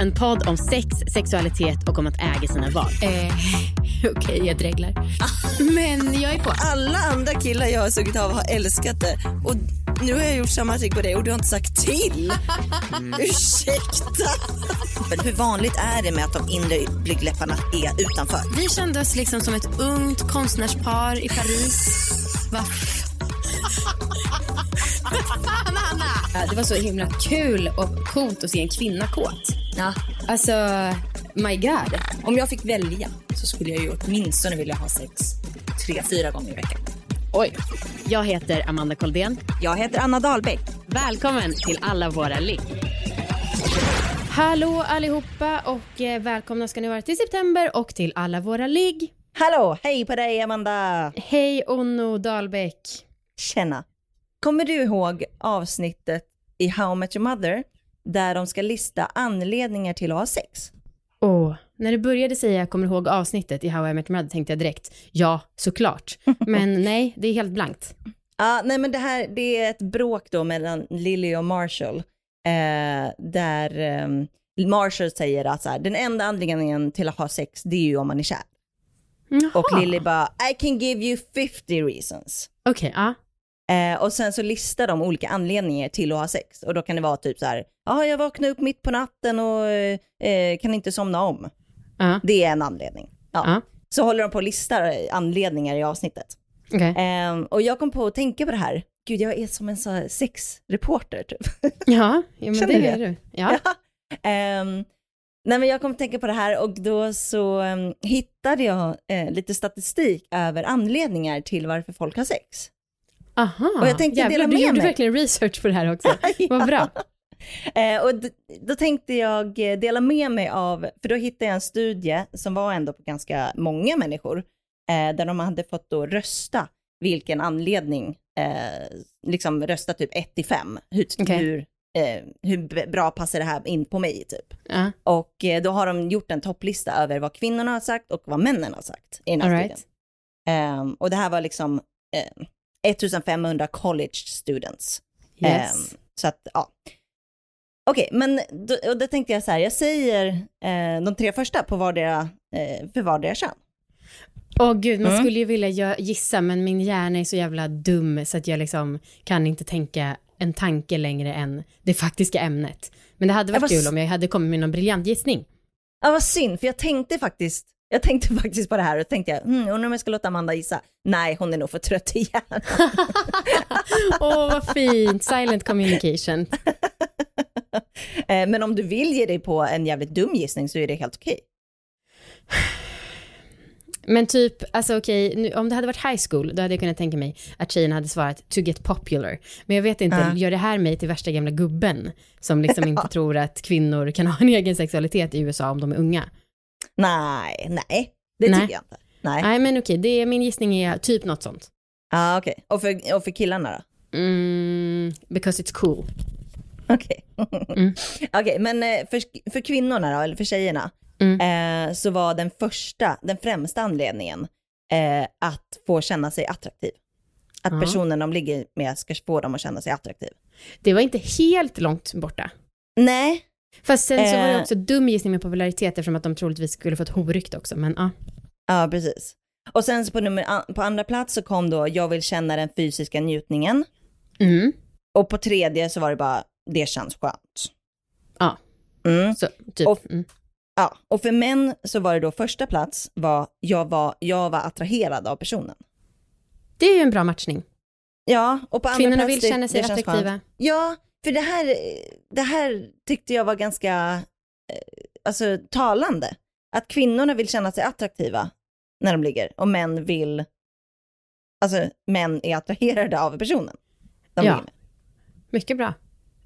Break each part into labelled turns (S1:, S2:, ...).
S1: En podd om sex, sexualitet och om att äga sina val.
S2: Eh, Okej, jag dreglar. Men jag är på.
S3: Alla andra killar jag har sugit av har älskat det. Och nu har jag gjort samma trick på dig och du har inte sagt till. Ursäkta. Men hur vanligt är det med att de inre blygdläpparna är utanför?
S2: Vi kände oss liksom som ett ungt konstnärspar i Paris. Va? Fan, Anna! Det var så himla kul och coolt att se en kvinna kåt.
S3: Ja.
S2: Alltså, my god.
S4: Om jag fick välja så skulle jag ju åtminstone vilja ha sex tre, fyra gånger i veckan.
S1: Oj. Jag heter Amanda Koldén.
S3: Jag heter Anna Dahlbeck.
S1: Välkommen till Alla våra ligg.
S2: Hallå allihopa och eh, välkomna ska ni vara till september och till alla våra ligg.
S3: Hallå, hej på dig Amanda.
S2: Hej Onno Dahlbäck.
S3: Tjena. Kommer du ihåg avsnittet i How I Met Your Mother där de ska lista anledningar till att ha sex?
S2: Åh, när du började säga jag kommer ihåg avsnittet i How I Met Your Mother tänkte jag direkt ja, såklart. Men nej, det är helt blankt.
S3: Ja, nej men det här, det är ett bråk då mellan Lily och Marshall. Eh, där eh, Marshall säger att så här, den enda anledningen till att ha sex, det är ju om man är kär.
S2: Jaha.
S3: Och Lily bara, I can give you 50 reasons.
S2: Okej, ja.
S3: Eh, och sen så listar de olika anledningar till att ha sex. Och då kan det vara typ så här, ja jag vaknar upp mitt på natten och eh, kan inte somna om.
S2: Ja.
S3: Det är en anledning. Ja.
S2: Ja.
S3: Så håller de på att lista anledningar i avsnittet.
S2: Okej.
S3: Ehm, och jag kom på att tänka på det här. Gud, jag är som en så sexreporter typ.
S2: Ja, ja men
S3: Känner
S2: det är du. Ja.
S3: Ehm, nej, men jag kom att tänka på det här och då så um, hittade jag eh, lite statistik över anledningar till varför folk har sex.
S2: Aha.
S3: Och jag tänkte
S2: Jävlar,
S3: dela
S2: du
S3: med
S2: gjorde
S3: mig.
S2: verkligen research på det här också. Vad bra.
S3: Eh, och d- då tänkte jag eh, dela med mig av, för då hittade jag en studie som var ändå på ganska många människor, eh, där de hade fått då rösta vilken anledning, eh, liksom rösta typ 1 till 5, hur,
S2: Okej.
S3: hur, eh, hur bra passar det här in på mig typ.
S2: Ja.
S3: Och eh, då har de gjort en topplista över vad kvinnorna har sagt och vad männen har sagt i den här
S2: All
S3: studien.
S2: right.
S3: Ehm, och det här var liksom 1500 college students.
S2: Yes.
S3: Ehm, så att, ja. Okej, men då, och då tänkte jag så här, jag säger eh, de tre första på vardera, eh, för vardera kön.
S2: Åh gud, man
S3: Mm.
S2: skulle ju vilja gissa men min hjärna är så jävla dum så att jag liksom kan inte tänka en tanke längre än det faktiska ämnet. Men det hade
S3: Jag
S2: varit
S3: var
S2: kul om jag hade kommit med någon briljant gissning.
S3: Ja, vad synd, för jag tänkte faktiskt, jag tänkte faktiskt på det här och tänkte jag, hmm, undrar om jag ska låta Amanda gissa. Nej, hon är nog för trött i hjärnan.
S2: Åh, vad fint. Silent communication.
S3: Eh, men om du vill ge dig på en jävligt dum gissning så är det helt okej.
S2: Men typ, alltså okej, nu- om det hade varit high school, då hade jag kunnat tänka mig att tjejerna hade svarat to get popular. Men jag vet inte,
S3: Ja.
S2: gör det här mig till värsta gamla gubben som liksom inte tror att kvinnor kan ha en egen sexualitet i USA om de är unga?
S3: Nej, nej, det
S2: Nej.
S3: tycker jag inte. Nej,
S2: Nej, men okej, det är, min gissning är typ något sånt.
S3: ah, okej. Och, för, och för killarna då?
S2: Mm, because it's cool.
S3: Okej.
S2: Mm.
S3: Okej, men eh, för, för kvinnorna då, eller för tjejerna,
S2: Mm.
S3: eh, så var den första, den främsta anledningen eh, att få känna sig attraktiv. Att
S2: Ja.
S3: personen de ligger med ska få dem att känna sig attraktiv.
S2: Det var inte helt långt borta.
S3: Nej,
S2: Fast sen så var det
S3: Eh.
S2: också dum gissning med popularitet eftersom att de troligtvis skulle få ett horykte också, men ja.
S3: ja precis. Och sen så på, nummer, på andra plats så kom då, jag vill känna den fysiska njutningen.
S2: Mm.
S3: Och på tredje så var det bara, det känns skönt.
S2: Ja.
S3: Mm.
S2: Så, typ.
S3: Och-
S2: mm.
S3: Ja, och för män så var det då första plats var, jag var, jag var attraherad av personen.
S2: Det är ju en bra matchning.
S3: Ja, och på andra
S2: Kvinnorna
S3: plats,
S2: vill känna sig
S3: det
S2: attraktiva.
S3: Ja, för det här, det här tyckte jag var ganska eh, alltså, talande. Att kvinnorna vill känna sig attraktiva när de ligger och män vill, alltså män är attraherade av personen. De
S2: Ja. Mycket bra.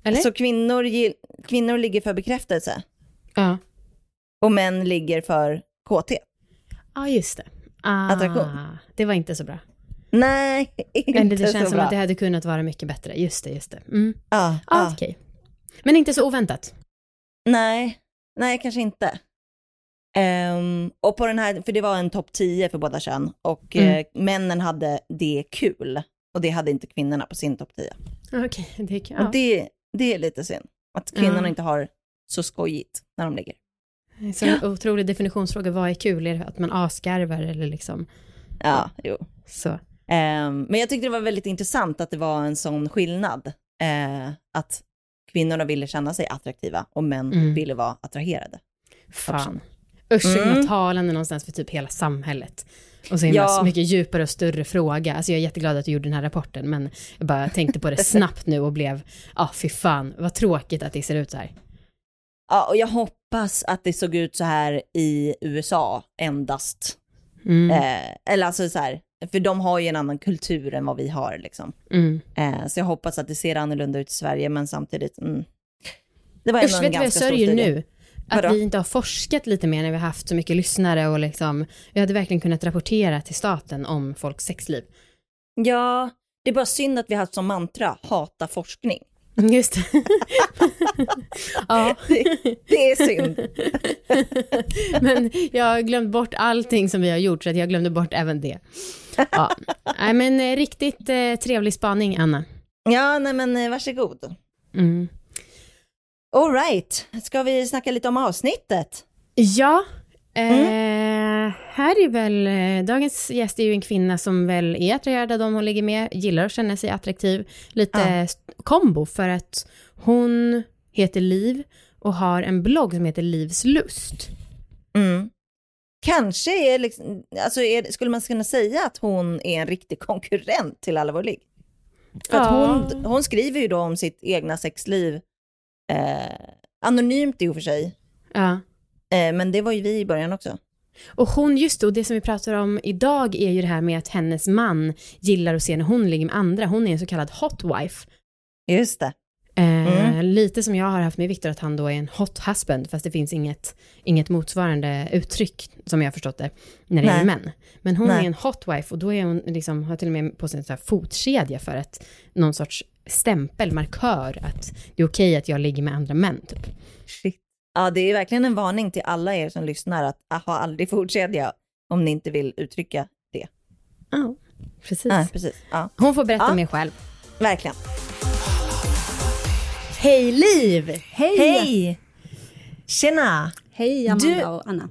S2: Eller?
S3: Så kvinnor, kvinnor ligger för bekräftelse
S2: ja.
S3: och män ligger för KT.
S2: Ja, just det. Ah,
S3: Attraktion.
S2: Det var inte så bra.
S3: Nej, inte
S2: Eller det känns
S3: så
S2: som
S3: bra.
S2: att det hade kunnat vara mycket bättre. Just det, just det. Mm.
S3: Ja,
S2: Ah,
S3: ja.
S2: okej. Men inte så oväntat.
S3: Nej, nej kanske inte. Ehm, och på den här, för det var en topp 10 för båda kön och
S2: Mm.
S3: eh, männen hade det kul och det hade inte kvinnorna på sin topp 10.
S2: Okej, det är kul.
S3: Och
S2: Ja.
S3: det, det är lite synd, att kvinnorna
S2: Ja.
S3: inte har så skojigt när de ligger.
S2: Så en otrolig definitionsfråga, vad är kul? Är det att man asgarvar eller liksom
S3: Ja, jo.
S2: så?
S3: Ehm, men jag tyckte det var väldigt intressant att det var en sån skillnad. eh, att kvinnorna ville känna sig attraktiva och män
S2: Mm.
S3: ville vara attraherade.
S2: Fan. Usch,
S3: Mm.
S2: talande någonstans för typ hela samhället. Och så himla
S3: Ja.
S2: mycket djupare och större fråga. Alltså jag är jätteglad att du gjorde den här rapporten, men jag bara tänkte på det snabbt nu och blev, ja ah, fy fan, vad tråkigt att det ser ut så här.
S3: Ja, och jag hoppas att det såg ut så här i USA endast.
S2: Mm.
S3: Eh, eller alltså så här, för de har ju en annan kultur än vad vi har liksom.
S2: Mm.
S3: Eh, så jag hoppas att det ser annorlunda ut i Sverige, men samtidigt, mm. Det var ändå
S2: Usch,
S3: en
S2: vet jag
S3: ganska stor
S2: sörjer
S3: studie.
S2: nu? Att
S3: Vadå?
S2: vi inte har forskat lite mer när vi har haft så mycket lyssnare och liksom, vi hade verkligen kunnat rapportera till staten om folks sexliv.
S3: Ja, det är bara synd att vi har haft som mantra, hata forskning.
S2: Just det. ja.
S3: Det är synd.
S2: Men jag har glömt bort allting som vi har gjort, så att jag glömde bort även det. Ja. Nej, men eh, riktigt eh, trevlig spaning, Anna.
S3: Ja, nej men eh, varsågod.
S2: Mm.
S3: All right, ska vi snacka lite om avsnittet?
S2: Ja, eh, här är väl, eh, dagens gäst är ju en kvinna som väl är attraherad av dem hon ligger med, gillar att känna sig attraktiv, lite
S3: Ja.
S2: kombo för att hon heter Liv och har en blogg som heter Livs lust.
S3: Mm. Kanske är, liksom, alltså är, skulle man kunna säga att hon är en riktig konkurrent till Allvarlig? För att
S2: Ja.
S3: hon, hon skriver ju då om sitt egna sexliv, eh, anonymt i och för sig,
S2: Ja.
S3: Eh, men det var ju vi i början också.
S2: Och hon, just det, och det som vi pratar om idag är ju det här med att hennes man gillar att se när hon ligger med andra. Hon är en så kallad hot wife.
S3: Just det.
S2: Eh,
S3: Mm.
S2: Lite som jag har haft med Viktor, att han då är en hot husband, fast det finns inget, inget motsvarande uttryck, som jag har förstått det, när det
S3: Nej.
S2: är män. Men hon
S3: Nej.
S2: är en hot wife och då är hon liksom, har till och med på sig en sån här fotkedja för att någon sorts stämpel, markör, att det är okej att jag ligger med andra män. Typ.
S3: Shit. Ja, det är verkligen en varning till alla er som lyssnar att ah, ha aldrig fotkedja om ni inte vill uttryccka det.
S2: Ja, precis.
S3: Ja, precis. Ja,
S2: Hon får berätta
S3: Ja.
S2: mer själv.
S3: verkligen.
S2: Hej Liv!
S5: Hej!
S3: Hej! Tjena!
S5: Hej Amanda
S3: Du-
S5: och Anna.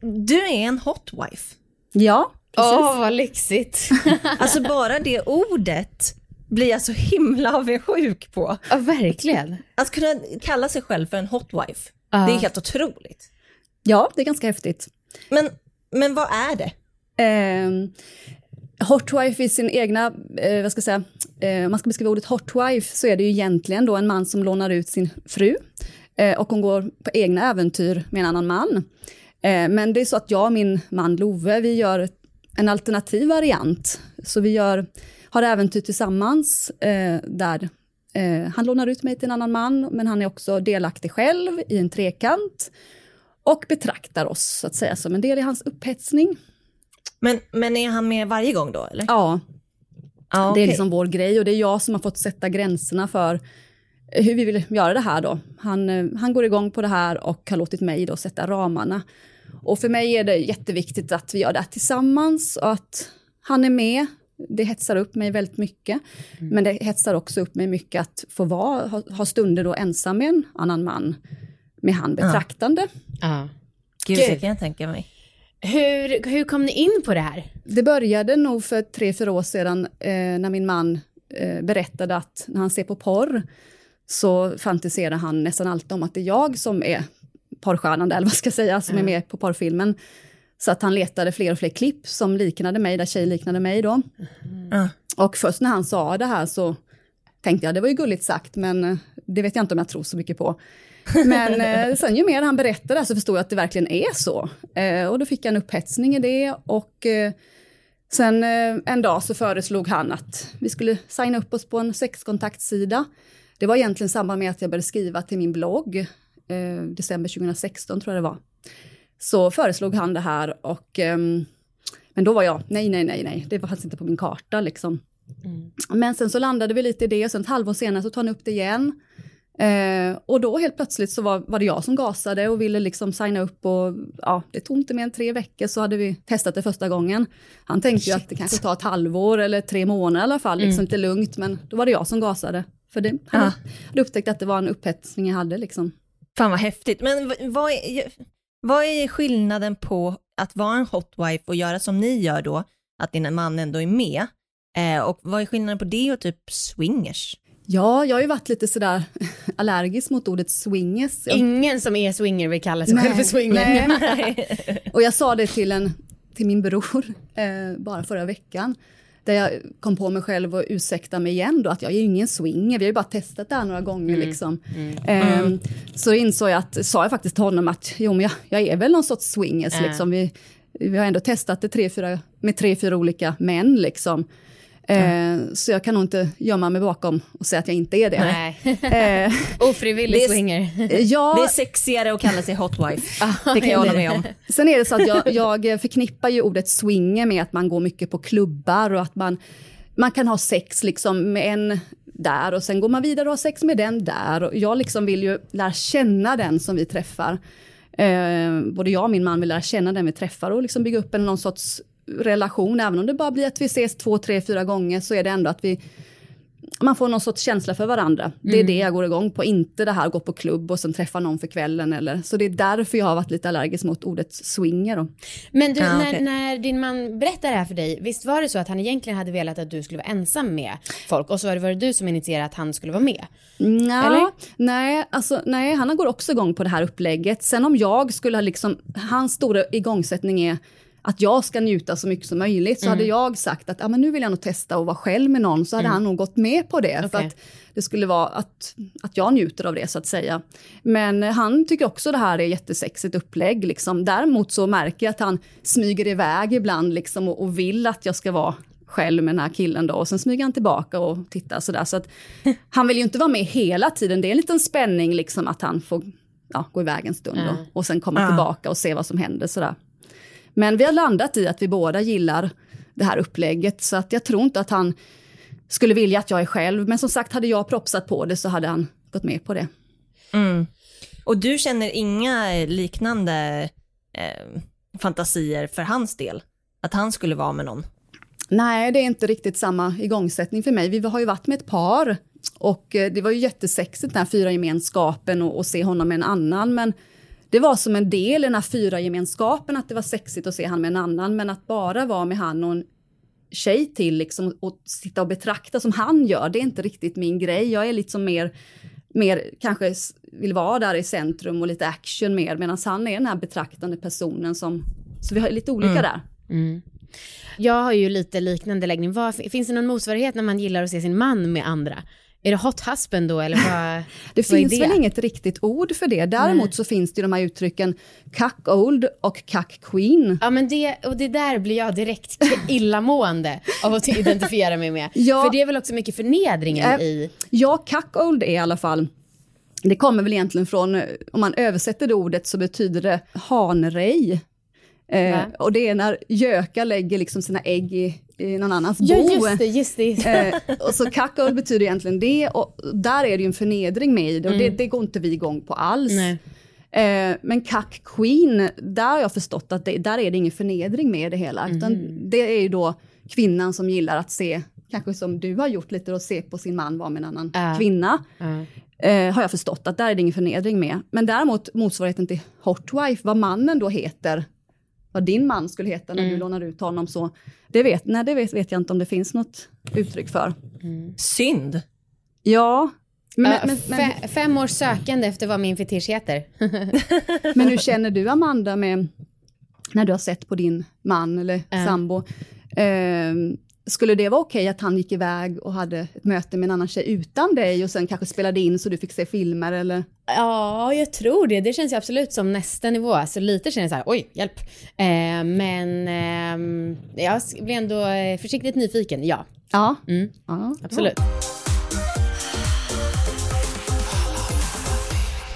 S3: Du är en hot wife.
S5: Ja, precis.
S2: Åh, vad lyxigt.
S3: Alltså bara det ordet blir jag så himla avundsjuk på.
S2: ja, verkligen.
S3: Att kunna kalla sig själv för en hot wife,
S2: Ja.
S3: det är helt otroligt.
S5: Ja, det är ganska häftigt.
S3: Men, men vad är det?
S5: Eh, hotwife i sin egna, eh, vad ska jag säga, eh, om man ska beskriva ordet hotwife så är det ju egentligen då en man som lånar ut sin fru eh, och hon går på egna äventyr med en annan man. Eh, men det är så att jag och min man Love, vi gör en alternativ variant. Så vi gör, har äventyr tillsammans eh, där eh, han lånar ut mig till en annan man, men han är också delaktig själv i en trekant och betraktar oss så att säga som en del i hans upphetsning.
S3: Men, men är han med varje gång då eller?
S5: Ja,
S3: Ja,
S5: det är liksom vår grej och det är jag som har fått sätta gränserna för hur vi vill göra det här då. Han, eh, han går igång på det här och har låtit mig då sätta ramarna. Och för mig är det jätteviktigt att vi gör det här tillsammans och att han är med. Det hetsar upp mig väldigt mycket. Men det hetsar också upp mig mycket att få vara, ha, ha stunder då ensam med en annan man med han betraktande.
S2: Ja.
S3: Gud, det kan jag tänka mig.
S2: Hur, hur kom ni in på det här?
S5: Det började nog för tre, fyra år sedan eh, när min man eh, berättade att när han ser på porr så fantiserar han nästan alltid om att det är jag som är porrstjärnan, eller vad ska jag säga, som är med på porrfilmen. Så att han letade fler och fler klipp som liknade mig, där tjejer liknade mig då.
S3: Ja.
S5: Och först när han sa det här så tänkte jag, det var ju gulligt sagt, men eh, det vet jag inte om jag tror så mycket på. Men eh, sen ju mer han berättade så förstod jag att det verkligen är så. Eh, och då fick jag en upphetsning i det och sen en dag så föreslog han att vi skulle signa upp oss på en sexkontaktsida. Det var egentligen samband med att jag började skriva till min blogg, december 2016 tror jag det var. Så föreslog han det här och ehm, men då var jag, nej, nej, nej, nej, det fanns inte på min karta liksom. Men sen så landade vi lite i det och sen ett halvår senare så tog han upp det igen. Eh, och då helt plötsligt så var, var det jag som gasade och ville liksom signa upp och ja, det tog inte mer än tre veckor så hade vi testat det första gången. Han tänkte ju att det kanske tar ett halvår eller tre månader i alla fall, liksom lite lugnt, men då var det jag som gasade. För det, han
S3: Ja.
S5: hade upptäckt att det var en upphetsning jag hade liksom.
S3: Fan vad häftigt. Men vad är, vad är skillnaden på att vara en hotwife och göra som ni gör då, att din man ändå är med? Eh, och vad är skillnaden på det och typ swingers?
S5: Ja, jag har ju varit lite sådär allergisk mot ordet swingers.
S2: Ingen som är swinger vill kalla sig
S5: Nej,
S2: själv för swinger.
S5: nej. Och jag sa det till, en, till min bror eh, bara förra veckan. Där jag kom på mig själv och ursäkta mig igen då att jag är ju ingen swinger, vi har ju bara testat det här några gånger liksom. Eh, Så insåg jag att, sa jag faktiskt till honom att jo men jag, jag är väl någon sorts swingers liksom. Vi, vi har ändå testat det tre, fyra, med tre, fyra olika män liksom. Eh, Så jag kan nog inte gömma mig bakom och säga att jag inte är det.
S2: Nej.
S5: Eh,
S2: Ofrivillig
S3: Det är-
S2: swinger.
S5: ja,
S3: Det är sexigare att kalla sig hotwife. det kan jag
S2: ja,
S3: hålla med om.
S5: Sen är det så att jag, jag förknippar ju ordet swinger med att man går mycket på klubbar och att man, man kan ha sex liksom med en där och sen går man vidare och har sex med den där. Och jag liksom vill ju lära känna den som vi träffar. Eh, både jag och min man vill lära känna den vi träffar och liksom bygga upp en någon sorts relation. Även om det bara blir att vi ses två, tre, fyra gånger så är det ändå att vi man får någon sorts känsla för varandra. Det är det jag går igång på, inte det här att gå på klubb och sen träffa någon för kvällen. Eller, så det är därför jag har varit lite allergisk mot ordet swinger. Då.
S2: Men du,
S3: Ja,
S2: när,
S3: okej.
S2: när din man berättade det här för dig, visst var det så att han egentligen hade velat att du skulle vara ensam med folk och så var det var det du som initierade att han skulle vara med?
S5: Nja,
S2: Eller?
S5: nej, alltså, nej, han går också igång på det här upplägget. Sen om jag skulle ha liksom, hans stora igångsättning är att jag ska njuta så mycket som möjligt, så hade jag sagt att ah, men nu vill jag nog testa att vara själv med någon, så hade han nog gått med på det. För
S2: Okej.
S5: att det skulle vara att, att jag njuter av det så att säga. Men han tycker också det här är jättesexigt upplägg. Liksom. Däremot så märker jag att han smyger iväg ibland liksom, och, och vill att jag ska vara själv med den här killen då och sen smyger han tillbaka och tittar sådär. Så att han vill ju inte vara med hela tiden, det är en liten spänning liksom att han får ja, gå iväg en stund
S2: Ja.
S5: och, och sen komma
S3: Ja.
S5: tillbaka och se vad som händer sådär. Men vi har landat i att vi båda gillar det här upplägget så att jag tror inte att han skulle vilja att jag är själv. Men som sagt, hade jag propsat på det så hade han gått med på det.
S3: Mm. Och du känner inga liknande eh, fantasier för hans del? Att han skulle vara med någon?
S5: Nej, det är inte riktigt samma igångsättning för mig. Vi har ju varit med ett par och eh, det var ju jättesexigt den här fyra gemenskapen och, och se honom med en annan. Men det var som en del i den här fyra gemenskapen att det var sexigt att se han med en annan. Men att bara vara med han och en tjej till liksom, och sitta och betrakta som han gör, det är inte riktigt min grej. Jag är liksom mer, mer kanske vill vara där i centrum och lite action mer, medan han är den här betraktande personen som, så vi har lite olika där.
S2: Jag har ju lite liknande läggning. Vad, finns det någon motsvarighet när man gillar att se sin man med andra? Är det hot husband då eller vad?
S5: Det
S2: vad
S5: finns väl inget riktigt ord för det. Däremot så finns det ju de här uttrycken cuck old och cuck queen.
S2: Ja men det, och det där blir jag direkt illamående av att identifiera mig med.
S5: Ja.
S2: För det är väl också mycket förnedringen
S5: Äh,
S2: i...
S5: Ja, cuck old är i alla fall, det kommer väl egentligen från, om man översätter det ordet så betyder det hanrej. Eh, och det är när gökar lägger liksom sina ägg i, i någon annans
S2: Ja
S5: bo.
S2: just det, just det.
S5: Eh, och så old betyder egentligen det och där är det ju en förnedring med i det och det, det går inte vi igång på alls. Eh, men Cuck Queen, där har jag förstått att det, där är det ingen förnedring med det hela, utan
S2: Mhm.
S5: det är ju då kvinnan som gillar att se, kanske som du har gjort lite, att se på sin man vara med en annan
S2: Ja.
S5: kvinna.
S2: Ja.
S5: Eh, har jag förstått att där är det ingen förnedring med. Men däremot motsvarigheten till Hotwife, vad mannen då heter, vad din man skulle heta när
S2: Mm.
S5: du lånar ut honom så, det vet, nej, det vet, vet jag inte om det finns något uttryck för.
S3: Synd.
S5: Ja, men,
S2: Ja,
S5: men, men,
S2: fe- fem års sökande efter vad min fetisch heter.
S5: Men hur känner du Amanda med, när du har sett på din man eller
S2: Ja.
S5: sambo, ehm, skulle det vara okej att han gick iväg och hade ett möte med en annan tjej utan dig och sen kanske spelade in så du fick se filmer eller?
S2: Ja, jag tror det. Det känns ju absolut som nästa nivå. Alltså lite känner jag så här, oj, hjälp. Eh, men ehm, jag blir ändå eh, försiktigt nyfiken, ja.
S5: Ja.
S2: Mm,
S5: ja.
S2: absolut.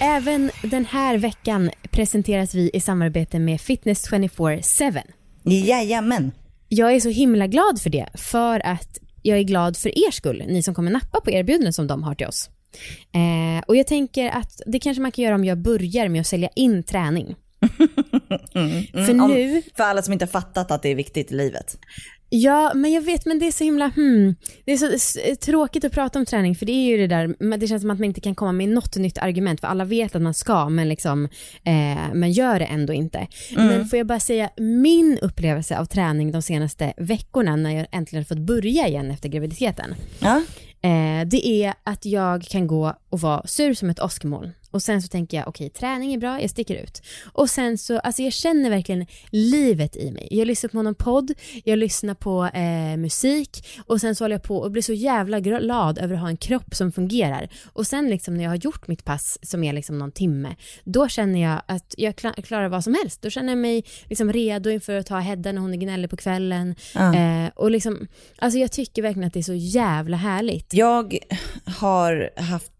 S2: Även den här veckan presenteras vi i samarbete med Fitness 24-7.
S3: Jajamän.
S2: Jag är så himla glad för det, för att jag är glad för er skull, ni som kommer nappa på erbjudanden som de har till oss. Eh, och jag tänker att det kanske man kan göra om jag börjar med att sälja in träning. för
S3: Om,
S2: nu,
S3: för alla som inte har fattat att det är viktigt i livet.
S2: ja men jag vet men det är så himla, hmm, det är så s- tråkigt att prata om träning för det är ju det där, det känns som att man inte kan komma med något nytt argument för alla vet att man ska men liksom, eh, man gör det ändå inte. Men får jag bara säga, min upplevelse av träning de senaste veckorna när jag äntligen fått börja igen efter graviditeten,
S3: Ja.
S2: Eh, det är att jag kan gå och vara sur som ett åskmoln. Och sen så tänker jag, okej, träning är bra, jag sticker ut. Och sen så, alltså jag känner verkligen livet i mig. Jag lyssnar på någon podd, jag lyssnar på eh, musik och sen så håller jag på och blir så jävla glad över att ha en kropp som fungerar. Och sen liksom när jag har gjort mitt pass som är liksom någon timme, då känner jag att jag kla- klarar vad som helst. Då känner jag mig liksom redo inför att ta Hedda när hon är gnällig på kvällen. Eh, och liksom, alltså jag tycker verkligen att det är så jävla härligt.
S3: Jag har haft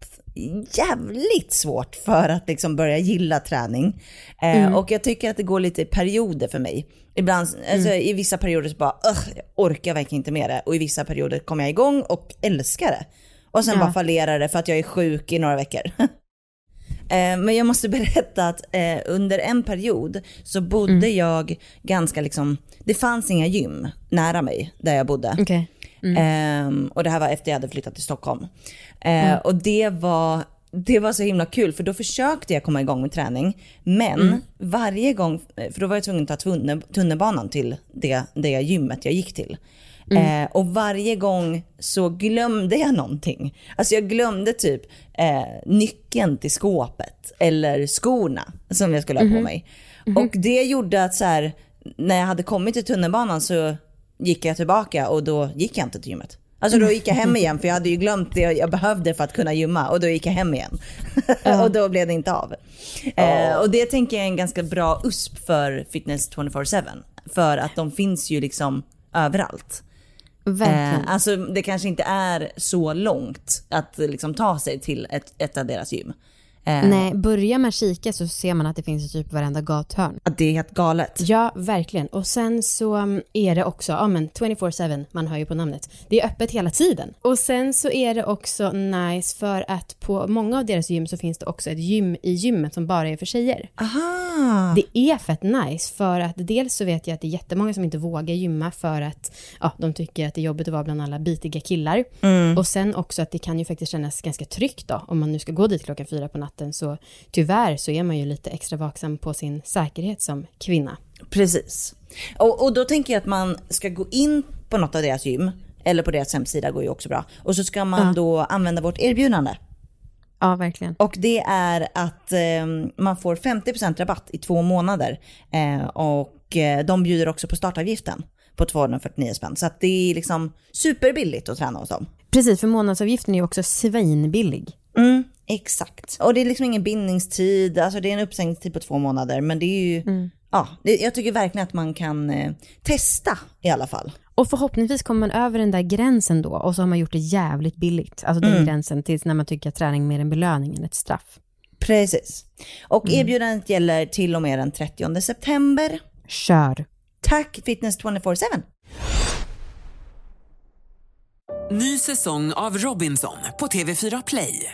S3: jävligt svårt för att liksom börja gilla träning. Eh, Och jag tycker att det går lite i perioder för mig. Ibland, alltså, i vissa perioder så bara, "Ugh, jag orkar verkligen inte med det. Och i vissa perioder kommer jag igång och älskar det. Och sen
S2: Ja.
S3: bara fallerar det för att jag är sjuk i några veckor. Eh, Men jag måste berätta att eh, under en period så bodde jag ganska liksom, det fanns inga gym nära mig där jag bodde.
S2: Okej.
S3: Ehm, och det här var efter jag hade flyttat till Stockholm. Eh, Och det var, det var så himla kul för då försökte jag komma igång med träning. Men varje gång, för då var jag tvungen att ta tunnel, tunnelbanan till det, det gymmet jag gick till. Eh, och varje gång så glömde jag någonting. Alltså jag glömde typ eh, nyckeln till skåpet eller skorna som jag skulle ha på mig. Och det gjorde att så här, när jag hade kommit till tunnelbanan så gick jag tillbaka och då gick jag inte till gymmet. Alltså då gick jag hem igen för jag hade ju glömt det jag behövde för att kunna gymma och då gick jag hem igen. och då blev det inte av. Eh, och det tänker jag är en ganska bra USP för Fitness 24-7. För att de finns ju liksom överallt.
S2: Verkligen.
S3: Eh, alltså det kanske inte är så långt att liksom ta sig till ett, ett av deras gym. Eh,
S2: Nej, börjar man kika så ser man att det finns i typ varenda gathörn.
S3: Att det är helt galet.
S2: Ja, verkligen. Och sen så är det också, ja men 24-7, man hör ju på namnet. Det är öppet hela tiden. Och sen så är det också nice för att på många av deras gym så finns det också ett gym i gymmet som bara är för tjejer.
S3: Aha!
S2: Det är fett nice för att dels så vet jag att det är jättemånga som inte vågar gymma för att ja, de tycker att det är jobbigt att vara bland alla bitiga killar. Och sen också att det kan ju faktiskt kännas ganska tryggt då om man nu ska gå dit klockan fyra på natten så tyvärr så är man ju lite extra vaksam på sin säkerhet som kvinna.
S3: Precis. Och, och då tänker jag att man ska gå in på något av deras gym, eller på deras hemsida går ju också bra. Och så ska man
S2: Ja.
S3: då använda vårt erbjudande.
S2: Ja, verkligen.
S3: Och det är att eh, man får 50% rabatt i två månader. Eh, och eh, de bjuder också på startavgiften på 249 spänn. Så att det är liksom superbilligt att träna hos dem.
S2: Precis, för månadsavgiften är ju också svinbillig.
S3: Mm, exakt. Och det är liksom ingen bindningstid, alltså det är en uppsägningstid på två månader. Men det är ju, ja, det, jag tycker verkligen att man kan eh, testa i alla fall.
S2: Och förhoppningsvis kommer man över den där gränsen då och så har man gjort det jävligt billigt. Alltså den gränsen tills när man tycker att träning är mer en belöning än ett straff.
S3: Precis. Och erbjudandet gäller till och med den 30 september.
S2: Kör!
S3: Tack Fitness 24-7.
S6: Ny säsong av Robinson på TV4 Play.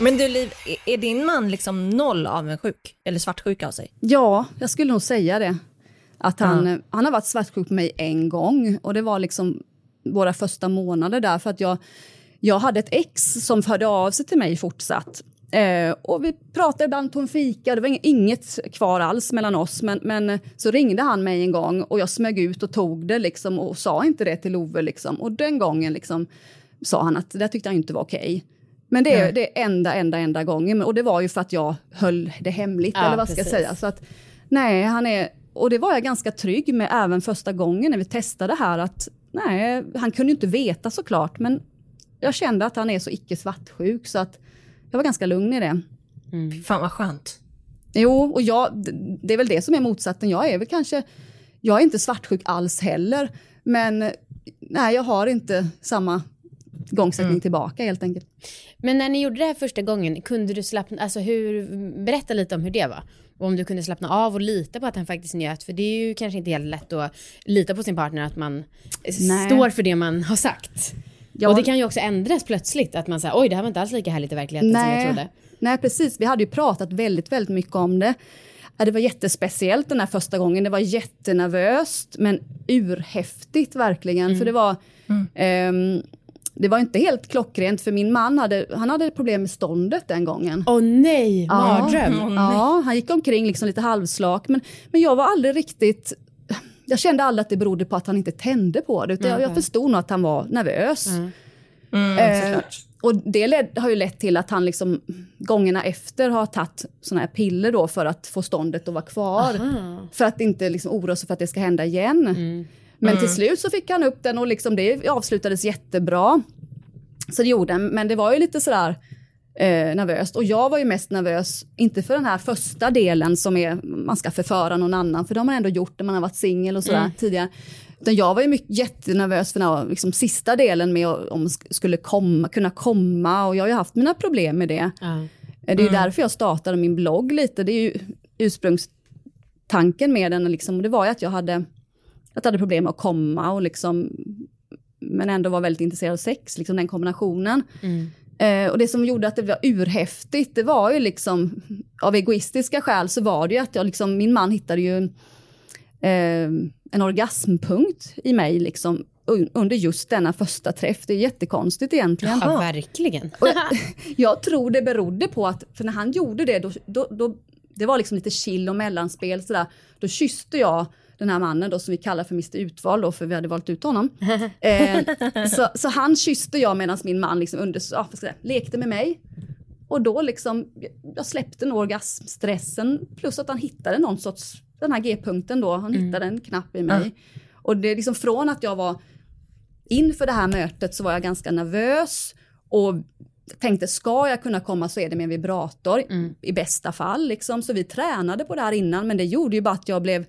S7: Men du Liv, är- din man liksom noll avundsjuk? Eller svartsjuk av sig?
S5: Ja, jag skulle nog säga det. Att han, han har varit svartsjuk på mig en gång och det var liksom våra första månader där för att jag, jag hade ett ex som hörde av sig till mig fortsatt. Eh, och vi pratade ibland på en fika, det var inget kvar alls mellan oss men, men så ringde han mig en gång och jag smög ut och tog det liksom, och sa inte det till Love. Liksom. Och den gången liksom, sa han att det tyckte han inte var okej. Men det är, det är enda, enda, enda gången. Och det var ju för att jag höll det hemligt,
S2: Ja,
S5: eller vad ska jag
S2: precis.
S5: säga. Så att, nej, han är... Och det var jag ganska trygg med även första gången när vi testade här att nej, han kunde ju inte veta såklart, men jag kände att han är så icke svartsjuk så att jag var ganska lugn i det.
S7: Fan vad skönt.
S5: Jo, och jag, det är väl det som är motsatsen. Jag är väl kanske, jag är inte svartsjuk alls heller, men nej, jag har inte samma igångsättning tillbaka helt enkelt.
S2: Men när ni gjorde det här första gången, kunde du slappna, alltså hur, berätta lite om hur det var. Och om du kunde slappna av och lita på att han faktiskt njöt, för det är ju kanske inte helt lätt att lita på sin partner, att man
S5: Nej.
S2: står för det man har sagt.
S5: Ja.
S2: Och det kan ju också ändras plötsligt, att man säger oj det här var inte alls lika härligt i verkligheten som jag trodde.
S5: Nej, precis. Vi hade ju pratat väldigt, väldigt mycket om det. Ja, Det var jättespeciellt den här första gången. Det var jättenervöst, men urhäftigt verkligen. För det var... ehm, det var inte helt klockrent för min man hade, han hade problem med ståndet den gången.
S2: Åh nej,
S5: Ja.
S2: mardröm.
S5: Ja, han gick omkring liksom lite halvslak. Men, men jag var aldrig riktigt... Jag kände aldrig att det berodde på att han inte tände på det. Utan jag, jag förstod nog att han var nervös. Eh, och det led, har ju lett till att han liksom gångerna efter har tagit såna här piller då för att få ståndet att vara kvar. För att inte liksom oroa sig för att det ska hända igen. Men till slut så fick han upp den och liksom det avslutades jättebra. Så det gjorde han, men det var ju lite sådär eh, nervöst. Och jag var ju mest nervös, inte för den här första delen som är man ska förföra någon annan, för det har man ändå gjort när man har varit singel och sådär tidigare. Utan jag var ju mycket, jättenervös för den här, liksom, sista delen med om sk- skulle komma, kunna komma och jag har ju haft mina problem med det. Eh, Det är ju därför jag startade min blogg lite. Det är ju ursprungstanken med den. Liksom, det var ju att jag hade, jag hade problem med att komma och liksom, men ändå var väldigt intresserad av sex, liksom den kombinationen. Eh, och det som gjorde att det var urhäftigt, det var ju liksom, av egoistiska skäl så var det ju att jag liksom, min man hittade ju eh, en orgasmpunkt i mig liksom un- under just denna första träff. Det är jättekonstigt egentligen.
S2: Ja, verkligen.
S5: Och jag, jag tror det berodde på att, för när han gjorde det, då, då, då, det var liksom lite chill och mellanspel sådär. Då kysste jag den här mannen då som vi kallar för Mr Utval då, för vi hade valt ut honom. eh, så, så han kysste jag medan min man liksom under, ja, säga, lekte med mig. Och då liksom, jag släppte nog orgasmstressen, plus att han hittade någon sorts, den här G-punkten då, han hittade en knapp i mig. Och det är liksom från att jag var inför det här mötet så var jag ganska nervös och tänkte ska jag kunna komma så är det med en vibrator i bästa fall. Liksom. Så vi tränade på det här innan men det gjorde ju bara att jag blev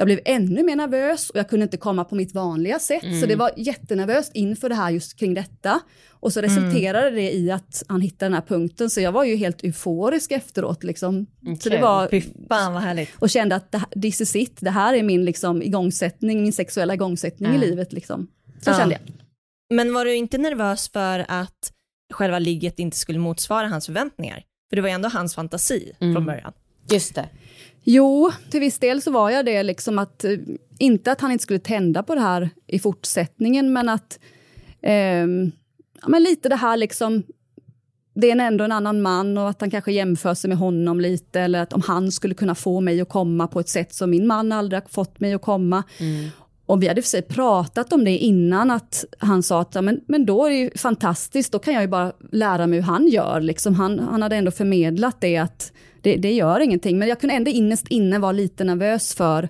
S5: jag blev ännu mer nervös och jag kunde inte komma på mitt vanliga sätt. Så det var jättenervöst inför det här just kring detta. Och så resulterade det i att han hittade den här punkten. Så jag var ju helt euforisk efteråt. Liksom. Så det var,
S7: Fy fan vad härligt.
S5: och kände att det, här- this is it. Det här är min liksom, igångsättning, min sexuella igångsättning i
S2: Ja.
S5: livet. Liksom. Så
S7: Ja.
S5: kände jag.
S7: Men var du inte nervös för att själva ligget inte skulle motsvara hans förväntningar? För det var ju ändå hans fantasi från början.
S2: Just det.
S5: Jo, till viss del så var jag det. Liksom att, eh, inte att han inte skulle tända på det här i fortsättningen, men att ehm, ja, men lite det här liksom, det är ändå en annan man och att han kanske jämför sig med honom lite, eller att om han skulle kunna få mig att komma på ett sätt som min man aldrig har fått mig att komma. Och vi hade för sig pratat om det innan, att han sa att ja, men, men då är det ju fantastiskt, då kan jag ju bara lära mig hur han gör. Liksom. Han, han hade ändå förmedlat det att det, det gör ingenting, men jag kunde ändå innerst inne vara lite nervös för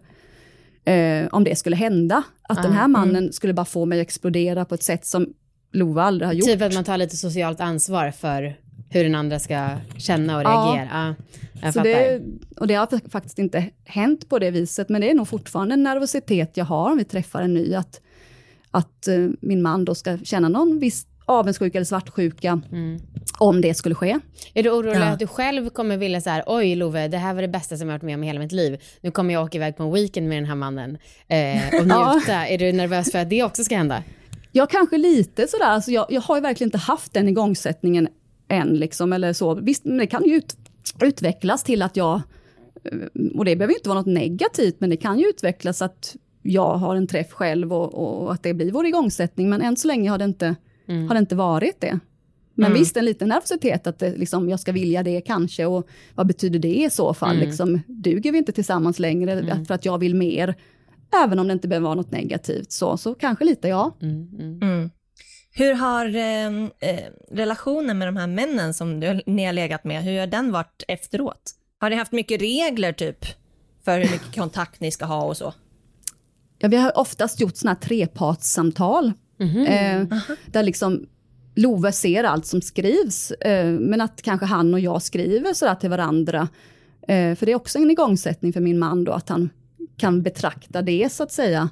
S5: eh, om det skulle hända. Att den här mannen skulle bara få mig att explodera på ett sätt som Lova aldrig har gjort.
S2: Typ att man tar lite socialt ansvar för hur den andra ska känna och
S5: Ja.
S2: reagera. Ja, jag
S5: Så
S2: fattar.
S5: det, och det har faktiskt inte hänt på det viset, men det är nog fortfarande en nervositet jag har om vi träffar en ny, att, att eh, min man då ska känna någon viss avundsjuka eller svartsjuka, om det skulle ske.
S2: Är du orolig
S5: Ja.
S2: att du själv kommer vilja så här, oj Love, det här var det bästa som jag varit med om i hela mitt liv. Nu kommer jag åka iväg på en weekend med den här mannen eh, och
S5: Ja.
S2: njuta. Är du nervös för att det också ska hända?
S5: Jag kanske lite sådär, alltså jag, jag har ju verkligen inte haft den igångsättningen än, liksom, eller så. Visst, men det kan ju ut, utvecklas till att jag, eh, och det behöver inte vara något negativt, men det kan ju utvecklas att jag har en träff själv och, och att det blir vår igångsättning. Men än så länge har det inte, har det inte varit det. Men
S2: Mm.
S5: visst, en liten nervositet att det, liksom, jag ska vilja det kanske och vad betyder det i så fall?
S2: Mm.
S5: Liksom, duger vi inte tillsammans längre för att jag vill mer? Även om det inte behöver vara något negativt så, så kanske lite ja.
S7: Mm. Hur har eh, eh, relationen med de här männen som du, ni har legat med, hur har den varit efteråt? Har ni haft mycket regler typ för hur mycket kontakt ni ska ha och så?
S5: Ja, vi har oftast gjort såna här trepartssamtal.
S2: Mhm.
S5: Eh, där liksom Love ser allt som skrivs, eh, men att kanske han och jag skriver sådär till varandra. Eh, för det är också en igångsättning för min man då, att han kan betrakta det så att säga.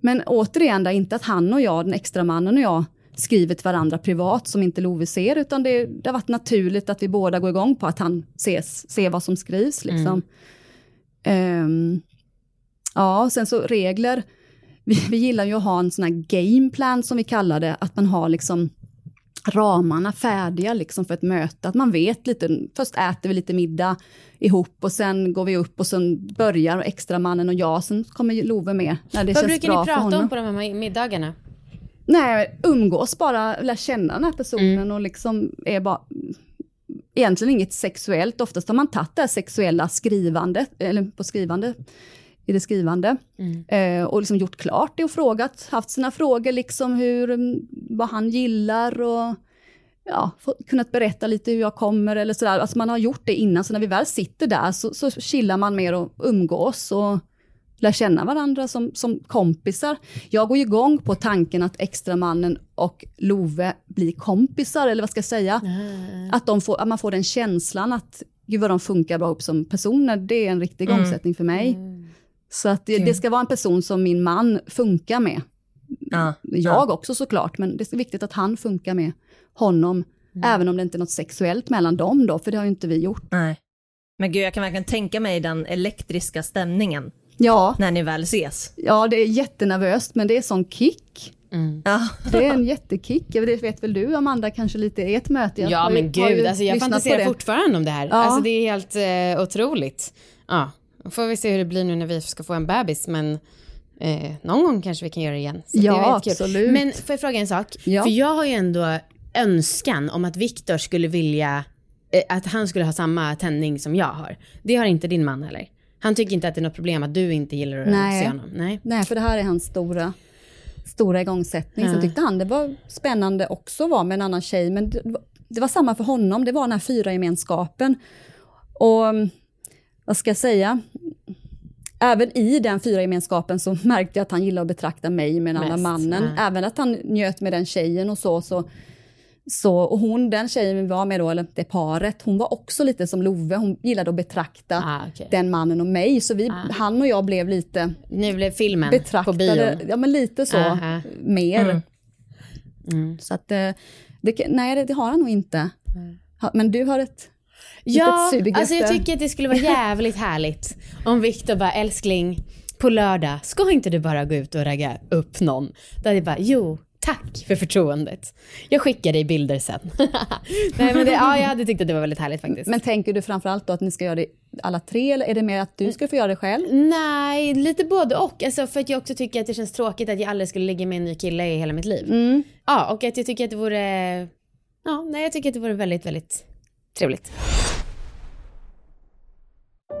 S5: Men återigen, det är inte att han och jag, den extra mannen och jag, skriver till varandra privat som inte Love ser, utan det, det har varit naturligt att vi båda går igång på att han ses, ser vad som skrivs. Liksom. Ehm, ja, och sen så regler. Vi, vi gillar ju att ha en sån här gameplan som vi kallar det, att man har liksom ramarna färdiga liksom för ett möte, att man vet lite, först äter vi lite middag ihop och sen går vi upp och sen börjar extra mannen och jag, sen kommer Love med när det
S2: Vad
S5: känns
S2: brukar
S5: bra
S2: ni prata om på de här middagarna?
S5: Nej, umgås bara, lär känna den här personen och liksom är bara egentligen inget sexuellt. Oftast har man tagit det här sexuella skrivandet, eller på skrivande, i det skrivande. Eh, och liksom gjort klart det och frågat, haft sina frågor liksom hur, mm, vad han gillar och ja, kunnat berätta lite hur jag kommer eller sådär. Alltså man har gjort det innan, så när vi väl sitter där så, så chillar man mer och umgås och lär känna varandra som, som kompisar. Jag går ju igång på tanken att extramannen och Love blir kompisar, eller vad ska jag säga? Att, de får, att man får den känslan att gud vad de funkar bra upp som personer, det är en riktig
S7: Mm.
S5: igångsättning för mig. Så att det, det ska vara en person som min man funkar med.
S7: Ja.
S5: Jag också såklart, men det är viktigt att han funkar med honom, även om det inte är något sexuellt mellan dem då, för det har ju inte vi gjort.
S7: Nej. Men gud, jag kan verkligen tänka mig den elektriska stämningen
S5: Ja,
S7: när ni väl ses.
S5: ja det är jättenervöst, men det är sån kick.
S7: Ja.
S5: Det är en jättekick. Det vet väl du Amanda, kanske lite i ert möte? Jag
S2: Ja men gud, alltså jag fantiserar fortfarande om det här.
S5: Ja.
S2: Alltså det är helt eh, otroligt. Ja, får vi se hur det blir nu när vi ska få en bebis, men eh, någon gång kanske vi kan göra det igen. Så
S5: Ja, absolut.
S2: Men får jag fråga en sak?
S5: Ja.
S2: För jag har ju ändå önskan om att Viktor skulle vilja, eh, att han skulle ha samma tändning som jag har. Det har inte din man heller. Han tycker inte att det är något problem att du inte gillar att
S5: Nej.
S2: se honom. Nej.
S5: Nej, för det här är hans stora, stora igångsättning.
S2: Ja.
S5: Sen tyckte han det var spännande också att vara med en annan tjej, men det, var- det var samma för honom. Det var den här fyra gemenskapen. Och vad ska jag säga? Även i den fyra gemenskapen så märkte jag att han gillade att betrakta mig med den andra
S2: Mest,
S5: mannen.
S2: ja.
S5: Även att han njöt med den tjejen och så. så så, och hon, den tjejen vi var med då, eller det paret, hon var också lite som Love, hon gillade att betrakta
S2: Ah, okej.
S5: den mannen och mig, så vi, han och jag blev lite
S2: Nu blev filmen
S5: betraktade,
S2: på bion.
S5: ja men lite så,
S2: Aha.
S5: mer.
S2: Mm.
S5: Så att, eh, det, nej det, har han nog inte. Ha- Men du har ett
S2: Ja, alltså jag tycker att det skulle vara jävligt härligt om Viktor bara, älskling, på lördag, ska inte du bara gå ut och ragga upp någon? Då hade jag bara, jo, tack för förtroendet. Jag skickar dig bilder sen. Nej men det, ja, jag hade tyckt att det var väldigt härligt faktiskt.
S5: Men tänker du framförallt då att ni ska göra det alla tre, eller är det mer att du ska få göra det själv?
S2: Nej, lite både och. Alltså för att jag också tycker att det känns tråkigt att jag aldrig skulle ligga med en ny kille i hela mitt liv.
S5: Mm.
S2: Ja, och att jag tycker att det vore, ja, nej jag tycker att det vore väldigt, väldigt trevligt.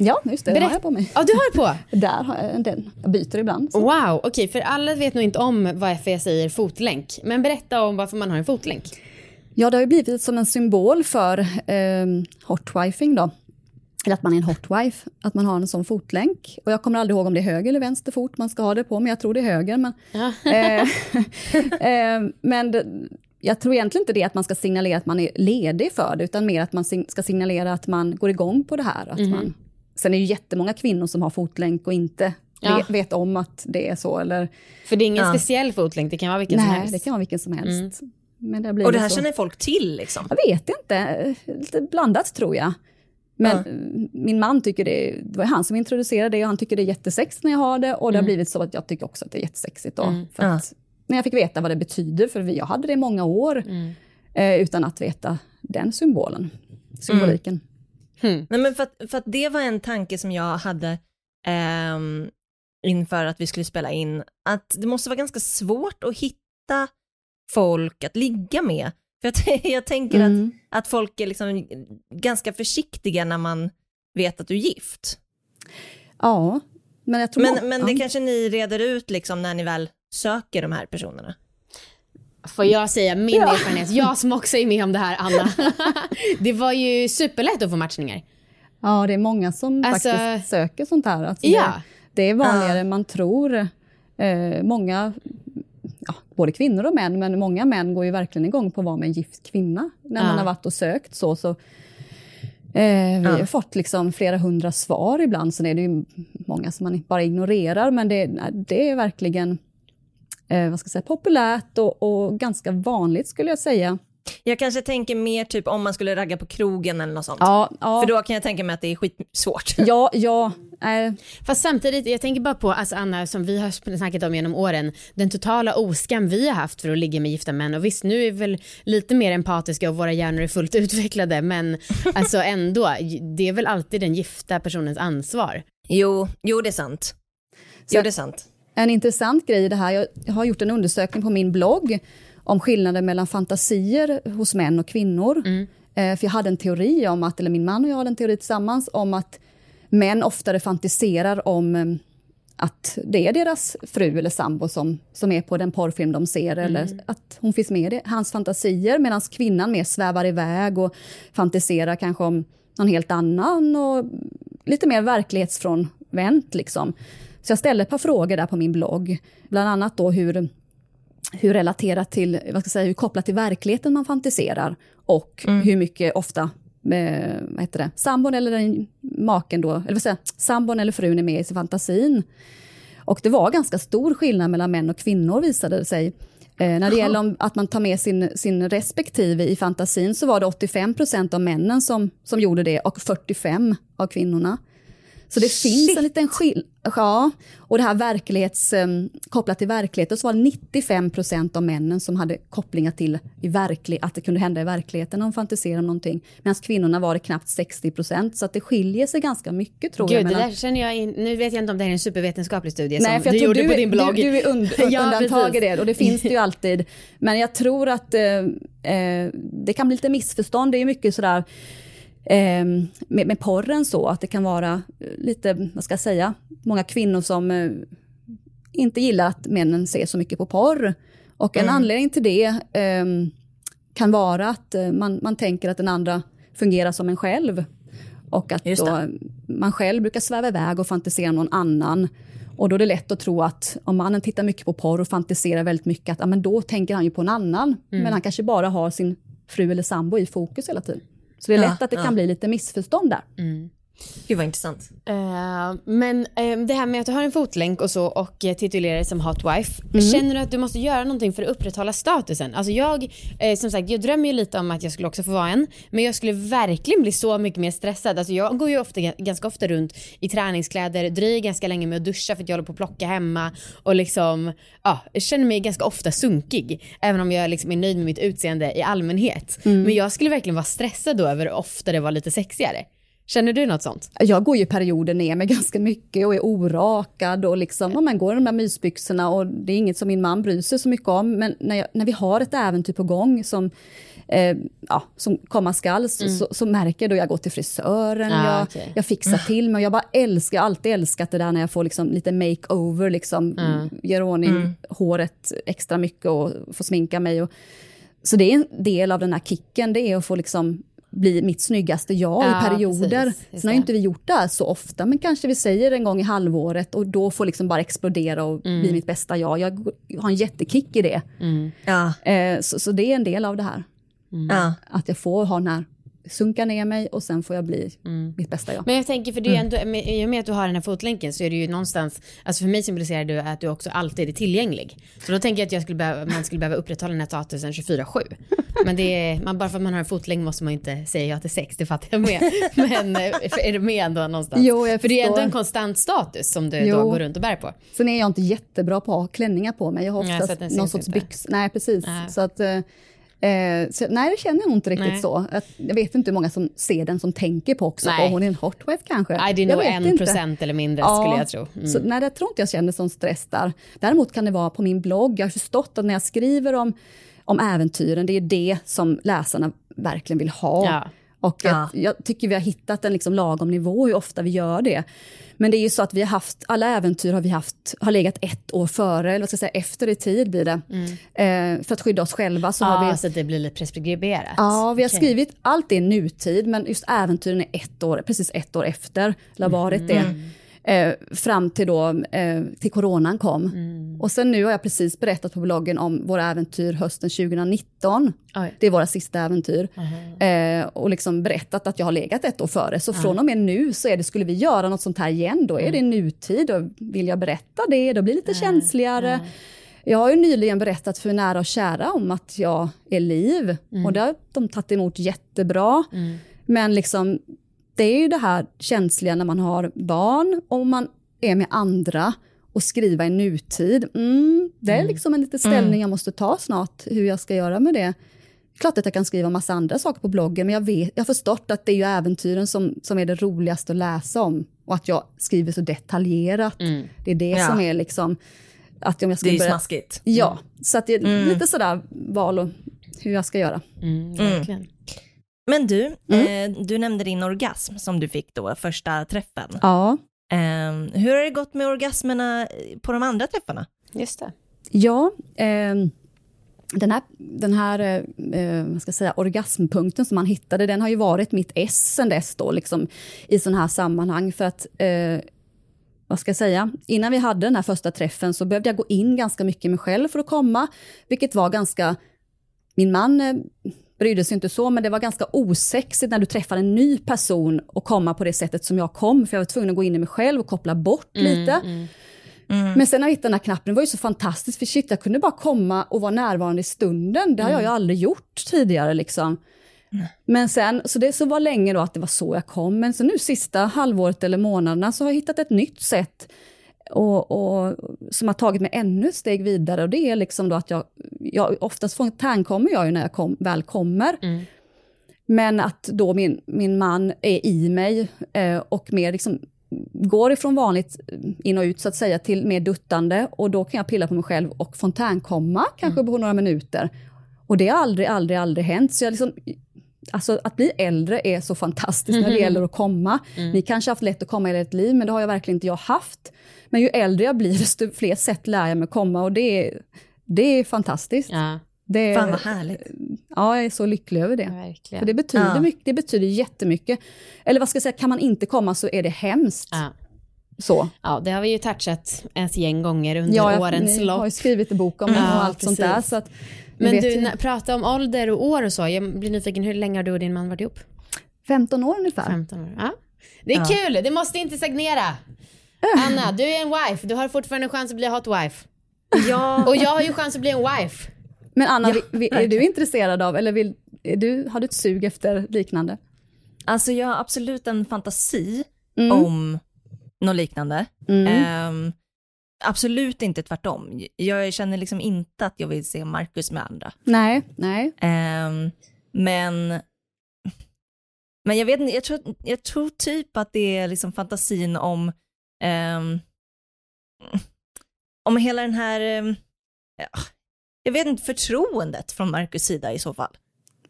S5: Ja, just det. Det har jag på mig.
S2: Ja, du har på?
S5: Där har jag den. Jag byter ibland. så.
S2: Wow, okej för alla vet nog inte om varför jag säger fotlänk. Men berätta om varför man har en fotlänk.
S5: Ja, det har ju blivit som en symbol för eh, hotwifing då. Eller att man är en hotwife, att man har en sån fotlänk. Och jag kommer aldrig ihåg om det är höger eller vänster fot man ska ha det på, men jag tror det är höger. Men, eh, eh, men det, jag tror egentligen inte det att man ska signalera att man är ledig för det, utan mer att man ska signalera att man går igång på det här. Att
S2: Mhm.
S5: man, sen är det ju jättemånga kvinnor som har fotlänk och inte
S2: Ja.
S5: vet, om att det är så. Eller,
S2: För det är ingen
S7: Ja.
S2: speciell fotlänk, det kan vara vilken som
S5: nej,
S2: helst.
S5: det kan vara vilken som helst. Men det
S7: Och det här
S5: så.
S7: känner folk till liksom?
S5: Jag vet inte, lite blandat tror jag. Men min man tycker det, det var han som introducerade det och han tycker det är jättesexigt när jag har det och det har blivit så att jag tycker också att det är jättesexigt då.
S2: Mm.
S5: För att, när jag fick veta vad det betyder, för jag hade det i många år eh, utan att veta den symbolen, symboliken.
S7: Nej, men för, att, för att det var en tanke som jag hade ehm, inför att vi skulle spela in, att det måste vara ganska svårt att hitta folk att ligga med. För att, jag tänker
S5: Mm.
S7: att, att folk är liksom ganska försiktiga när man vet att du är gift.
S5: Ja, men jag tror...
S7: Men, men det
S5: ja.
S7: kanske ni reder ut liksom när ni väl söker de här personerna?
S2: Får jag säga min
S5: Ja.
S2: erfarenhet, jag som också är med om det här Anna. det var ju superlätt att få matchningar.
S5: Ja, det är många som
S2: Alltså-
S5: faktiskt söker sånt här. Alltså
S2: Ja.
S5: det, det är vanligare än man tror. Eh, många, ja, både kvinnor och män, men många män går ju verkligen igång på att vara med en gift kvinna. När
S2: Ja.
S5: man har varit och sökt så. så eh, vi har fått liksom flera hundra svar ibland, så är det ju många som man bara ignorerar, men det, det är verkligen eh, vad ska jag säga, populärt och, och ganska vanligt skulle jag säga.
S7: Jag kanske tänker mer typ om man skulle ragga på krogen eller något sånt.
S5: Ja, ja.
S7: För då kan jag tänka mig att det är skitsvårt.
S5: Ja, ja. Eh,
S2: Fast samtidigt, jag tänker bara på, alltså Anna, som vi har snackat om genom åren, den totala oskam vi har haft för att ligga med gifta män. Och visst, nu är vi väl lite mer empatiska och våra hjärnor är fullt utvecklade, men alltså ändå, det är väl alltid den gifta personens ansvar.
S7: Jo, jo det är sant. Jo, det är sant.
S5: En intressant grej i det här, jag- har gjort en undersökning på min blogg om skillnaden mellan fantasier hos män och kvinnor. Eh, för jag hade en teori om att, eller min man och jag hade en teori tillsammans, om att män oftare fantiserar om eh, att det är deras fru eller sambo som, som är på den porrfilm de ser, eller att hon finns med i hans fantasier, medan kvinnan mer svävar iväg och fantiserar kanske om någon helt annan och lite mer verklighetsfrånvänt. Liksom. Så jag ställde ett par frågor där på min blogg, bland annat då hur, hur relaterat till, vad ska jag säga, hur kopplat till verkligheten man fantiserar och hur mycket ofta eh, vad heter det, sambon eller den, maken då, eller vad säger, sambon eller frun är med i sin fantasin. Och det var ganska stor skillnad mellan män och kvinnor visade det sig. Eh, när det gäller om, att man tar med sin, sin respektive i fantasin så var det 85 procent av männen som, som gjorde det och 45 av kvinnorna. Så det finns en liten skillnad. Ja, och det här verklighets, eh, kopplat till verkligheten så var det 95 procent av männen som hade kopplingar till i verklig, att det kunde hända i verkligheten när de fantiserade om någonting. Medan kvinnorna var det knappt 60 procent. Så att det skiljer sig ganska mycket tror jag.
S2: Gud, det där känner jag in, nu vet jag inte om det här är en supervetenskaplig studie
S5: Nej,
S2: som
S5: för jag
S2: du gjorde
S5: du,
S2: på din blogg.
S5: Du, du är und,
S2: Ja,
S5: undantag i det och det finns det ju alltid. Men jag tror att eh, eh, det kan bli lite missförstånd. Det är ju mycket sådär eh, med, med porren så att det kan vara eh, lite, vad ska jag säga, många kvinnor som eh, inte gillar att männen ser så mycket på porr. Och en
S7: Mm.
S5: anledning till det eh, kan vara att eh, man, man tänker att den andra fungerar som en själv. Och att då man själv brukar sväva iväg och fantisera om någon annan. Och då är det lätt att tro att om mannen tittar mycket på porr och fantiserar väldigt mycket, att ja, men då tänker han ju på en annan.
S7: Mm.
S5: Men han kanske bara har sin fru eller sambo i fokus hela tiden. Så det är
S7: Ja,
S5: lätt att det
S7: ja.
S5: kan bli lite missförstånd där.
S7: Gud vad intressant.
S2: Eh, men eh, det här med att du har en fotlänk och så och uh, titulerar dig som hot wife.
S5: Mm.
S2: Känner du att du måste göra någonting för att upprätthålla statusen? Alltså jag, eh, som sagt, jag drömmer ju lite om att jag skulle också få vara en. Men jag skulle verkligen bli så mycket mer stressad. Alltså jag går ju ofta, ganska ofta runt i träningskläder, dröjer ganska länge med att duscha för att jag håller på att plocka hemma och liksom, ja, jag känner mig ganska ofta sunkig. Även om jag liksom är nöjd med mitt utseende i allmänhet.
S5: Mm.
S2: Men jag skulle verkligen vara stressad då över hur ofta det var lite sexigare. Känner du något sånt?
S5: Jag går ju perioder ner med ganska mycket och är orakad och liksom, ja, man går i de där mysbyxorna och det är inget som min man bryr sig så mycket om. Men när, jag, när vi har ett äventyr på gång som eh, ja, som komma skall, så, så, så märker jag då jag går till frisören,
S2: Ah,
S5: jag,
S2: okej.
S5: jag fixar till mig. Jag bara älskar, jag har alltid älskat det där när jag får liksom lite makeover, liksom,
S2: Mm.
S5: gör ordning håret extra mycket och får sminka mig. Och, så det är en del av den här kicken, det är att få liksom bli mitt snyggaste jag
S2: Ja,
S5: i perioder.
S2: precis.
S5: Sen har ju inte vi gjort det här så ofta, men kanske vi säger en gång i halvåret och då får liksom bara explodera och
S2: Mm.
S5: bli mitt bästa jag. Jag har en jättekick i det.
S7: Ja.
S5: Eh, så, så det är en del av det här.
S7: Ja.
S5: Att jag får ha den här, sunka ner mig och sen får jag bli mitt bästa jag.
S2: Men jag tänker, för det är ju ändå, med- i och med att du har den här fotlänken så är det ju någonstans, alltså för mig symboliserar det att du också alltid är tillgänglig. Så då tänker jag att jag skulle behöva, man skulle behöva upprätthålla den här statusen 24-7. Men det är, man, bara för att man har en fotlänk måste man inte säga ja till sex, det fattar jag med. Men eh, är du med ändå någonstans?
S5: Jo, jag
S2: för det är ändå en konstant status som du
S5: Jo.
S2: då går runt och bär på.
S5: Sen är jag inte jättebra på att ha klänningar på mig. Jag har
S2: Nej,
S5: oftast
S2: den
S5: någon sorts
S2: inte.
S5: byx. Nej, precis.
S2: Nej.
S5: Så att, eh, så, nej, det känner jag inte riktigt
S2: Nej.
S5: så. Att, jag vet inte hur många som ser den som tänker på också.
S2: Nej.
S5: Hon är en hotwife kanske.
S2: Nej, det är nog en
S5: inte.
S2: procent eller mindre
S5: Ja,
S2: skulle jag tro. Mm.
S5: Så, nej, jag tror inte jag känner sån stress där. Däremot kan det vara på min blogg. Jag har förstått att när jag skriver om, om äventyren, det är det som läsarna verkligen vill ha.
S2: Ja.
S5: Och
S7: Ja.
S5: jag tycker vi har hittat en liksom lagom nivå hur ofta vi gör det. Men det är ju så att vi har haft, alla äventyr har vi haft, har legat ett år före, eller vad ska jag säga, efter i tid blir det. Eh, för att skydda oss själva så har
S2: Ja,
S5: vi...
S2: så att det blir lite preskriberat.
S5: Ja, vi har
S2: Okej.
S5: skrivit allt är nutid, men just äventyren är ett år, precis ett år efter, eller har varit det. Eh, fram till då, eh, till coronan kom. Och sen nu har jag precis berättat på bloggen om våra äventyr hösten 2019.
S2: Oj.
S5: Det är våra sista äventyr. Eh, och liksom berättat att jag har legat ett år före. Så från och med nu så är det, skulle vi göra något sånt här igen, då är det nutid. Och vill jag berätta det, då blir det lite känsligare. Jag har ju nyligen berättat för nära och kära om att jag är liv. Och det har de tagit emot jättebra. Men liksom, det är ju det här känsliga när man har barn och man är med andra och skriva i nutid. Mm, det är liksom en liten ställning jag måste ta snart, hur jag ska göra med det. Klart att jag kan skriva massa andra saker på bloggen, men jag, vet, jag har förstått att det är ju äventyren som, som är det roligaste att läsa om. Och att jag skriver så detaljerat. Det är det
S7: Ja.
S5: som är liksom... Att om jag ska
S7: Det är
S5: börja-
S7: smaskigt.
S5: Ja, så att det är lite sådär val och hur jag ska göra.
S2: Mm, verkligen.
S7: Men du, eh, du nämnde din orgasm som du fick då, första träffen.
S5: Ja.
S7: Eh, hur har det gått med orgasmerna på de andra träffarna?
S2: Just det.
S5: Ja, ehm, den här, den här eh, eh, vad ska jag säga, orgasmpunkten som man hittade, den har ju varit mitt S sen dess då, liksom, i sådana här sammanhang. För att, eh, vad ska jag säga, innan vi hade den här första träffen så behövde jag gå in ganska mycket mig själv för att komma, vilket var ganska, min man eh, brydde sig inte så, men det var ganska osexigt när du träffar en ny person och komma på det sättet som jag kom, för jag var tvungen att gå in i mig själv och koppla bort lite. Men sen när jag hittade den här knappen, det var ju så fantastiskt, för shit, jag kunde bara komma och vara närvarande i stunden. Det har jag ju aldrig gjort tidigare. Liksom. Men sen, så det så var länge då att det var så jag kom, men så nu sista halvåret eller månaderna så har jag hittat ett nytt sätt och, och, som har tagit mig ännu ett steg vidare och det är liksom då att jag, jag oftast fontänkommer jag ju när jag kom, väl kommer. Men att då min, min man är i mig eh, och mer liksom går ifrån vanligt in och ut så att säga till mer duttande och då kan jag pilla på mig själv och fontänkomma kanske på några minuter. Och det har aldrig, aldrig, aldrig hänt. Så jag liksom, alltså att bli äldre är så fantastiskt när det gäller att komma. Ni kanske har haft lätt att komma i ert liv, men det har jag verkligen inte jag haft. Men ju äldre jag blir, desto fler sätt lär jag mig komma och det är, det är fantastiskt.
S2: Ja,
S5: Det är,
S7: Fan vad härligt.
S5: Ja, jag är så lycklig över det.
S2: verkligen.
S5: För det betyder,
S7: Ja.
S5: mycket, det betyder jättemycket. Eller vad ska jag säga, kan man inte komma så är det hemskt.
S2: Ja.
S5: Så.
S2: ja, det har vi ju touchat ett gäng gånger under
S5: Ja, jag,
S2: årens
S5: ni
S2: lopp.
S5: har ju skrivit en bok om det
S2: Ja,
S5: och allt sånt där.
S2: precis.
S5: Så att,
S2: Men du, när, prata om ålder och år och så. Jag blir nyfiken, hur länge har du och din man varit ihop?
S5: 15 år ungefär.
S2: 15 år. Ja. Det är kul, det måste inte stagnera. Anna, du är en wife, du har fortfarande en chans att bli hot wife.
S7: Ja,
S2: Och jag har ju chans att bli en wife.
S5: Men Anna,
S7: Ja,
S5: vi, vi, är du intresserad av, eller vill, är du, har du ett sug efter liknande?
S7: alltså jag har absolut en fantasi
S5: Mm.
S7: om något liknande.
S5: Mm.
S7: Ehm, absolut inte tvärtom. Jag känner liksom inte att jag vill se Marcus med andra.
S5: Nej, nej.
S7: Ehm, men, men jag vet inte, jag tror, jag tror typ att det är liksom fantasin om, ehm, om hela den här, ja, jag vet inte, förtroendet från Marcus sida i så fall.